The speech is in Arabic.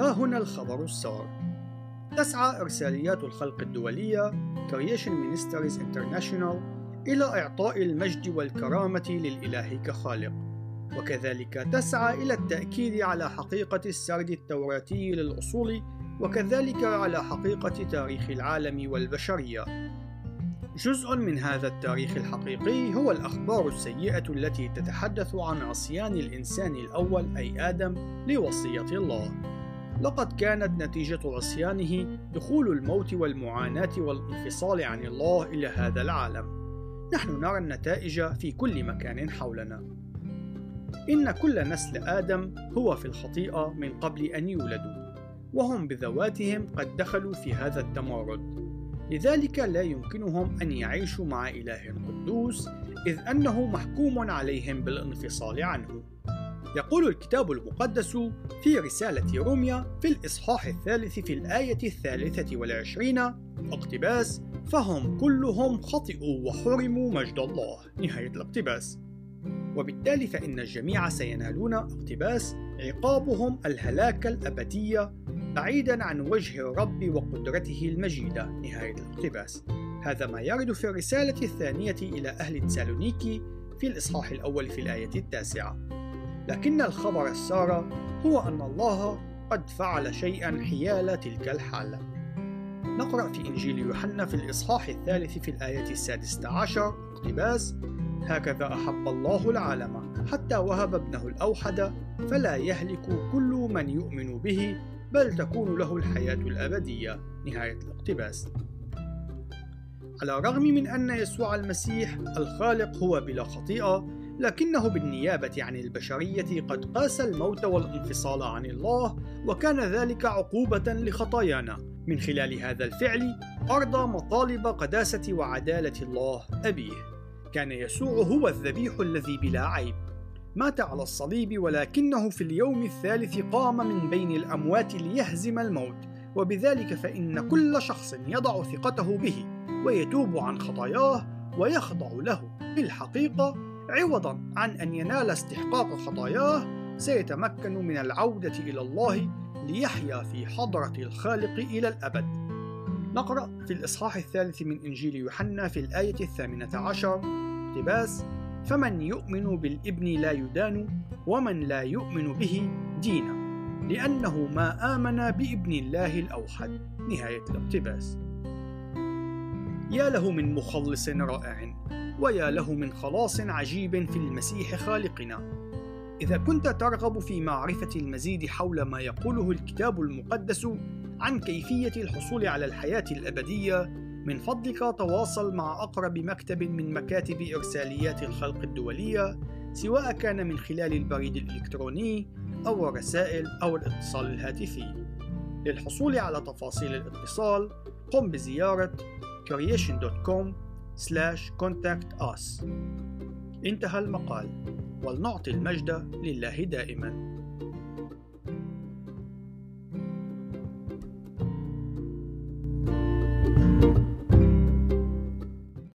هنا الخبر السار تسعى إرساليات الخلق الدولية Creation Ministries International إلى إعطاء المجد والكرامة للإله كخالق. وكذلك تسعى إلى التأكيد على حقيقة السرد التوراتي للأصول وكذلك على حقيقة تاريخ العالم والبشرية. جزء من هذا التاريخ الحقيقي هو الأخبار السيئة التي تتحدث عن عصيان الإنسان الأول أي آدم لوصية الله. لقد كانت نتيجة عصيانه دخول الموت والمعاناة والانفصال عن الله إلى هذا العالم. نحن نرى النتائج في كل مكان حولنا. إن كل نسل آدم هو في الخطيئة من قبل أن يولدوا، وهم بذواتهم قد دخلوا في هذا التمارد. لذلك لا يمكنهم أن يعيشوا مع إله قدوس إذ أنه محكوم عليهم بالانفصال عنه. يقول الكتاب المقدس في رسالة روميا في الإصحاح الثالث في الآية الثالثة والعشرين اقتباس فهم كلهم خطئوا وحرموا مجد الله. نهاية الاقتباس. وبالتالي فإن الجميع سينالون اقتباس عقابهم الهلاك الأبدية بعيدا عن وجه الرب وقدرته المجيدة. نهاية الاقتباس. هذا ما يرد في الرسالة الثانية إلى أهل تسالونيكي في الإصحاح الأول في الآية التاسعة. لكن الخبر السار هو أن الله قد فعل شيئا حيال تلك الحالة. نقرأ في إنجيل يوحنا في الإصحاح الثالث في الآية السادسة عشر اقتباس هكذا أحب الله العالم حتى وهب ابنه الأوحد فلا يهلك كل من يؤمن به بل تكون له الحياة الأبدية. نهاية الاقتباس. على الرغم من أن يسوع المسيح الخالق هو بلا خطيئة لكنه بالنيابة عن البشرية قد قاس الموت والانفصال عن الله وكان ذلك عقوبة لخطايانا. من خلال هذا الفعل أرضى مطالب قداسة وعدالة الله أبيه. كان يسوع هو الذبيح الذي بلا عيب. مات على الصليب ولكنه في اليوم الثالث قام من بين الأموات ليهزم الموت. وبذلك فإن كل شخص يضع ثقته به ويتوب عن خطاياه ويخضع له. بالحقيقة عوضا عن أن ينال استحقاق خطاياه سيتمكن من العودة إلى الله ليحيا في حضرة الخالق إلى الأبد. نقرأ في الإصحاح الثالث من إنجيل يوحنا في الآية الثامنة عشر. اقتباس فمن يؤمن بالابن لا يدان ومن لا يؤمن به دين لأنه ما آمن بابن الله الأوحد. نهاية الاقتباس. يا له من مخلص رائع. ويا له من خلاص عجيب في المسيح خالقنا. إذا كنت ترغب في معرفة المزيد حول ما يقوله الكتاب المقدس عن كيفية الحصول على الحياة الأبدية من فضلك تواصل مع أقرب مكتب من مكاتب إرساليات الخلق الدولية سواء كان من خلال البريد الإلكتروني أو الرسائل أو الإتصال الهاتفي. للحصول على تفاصيل الاتصال قم بزيارة creation.com contact us. انتهى المقال. ولنعطي المجد لله دائما.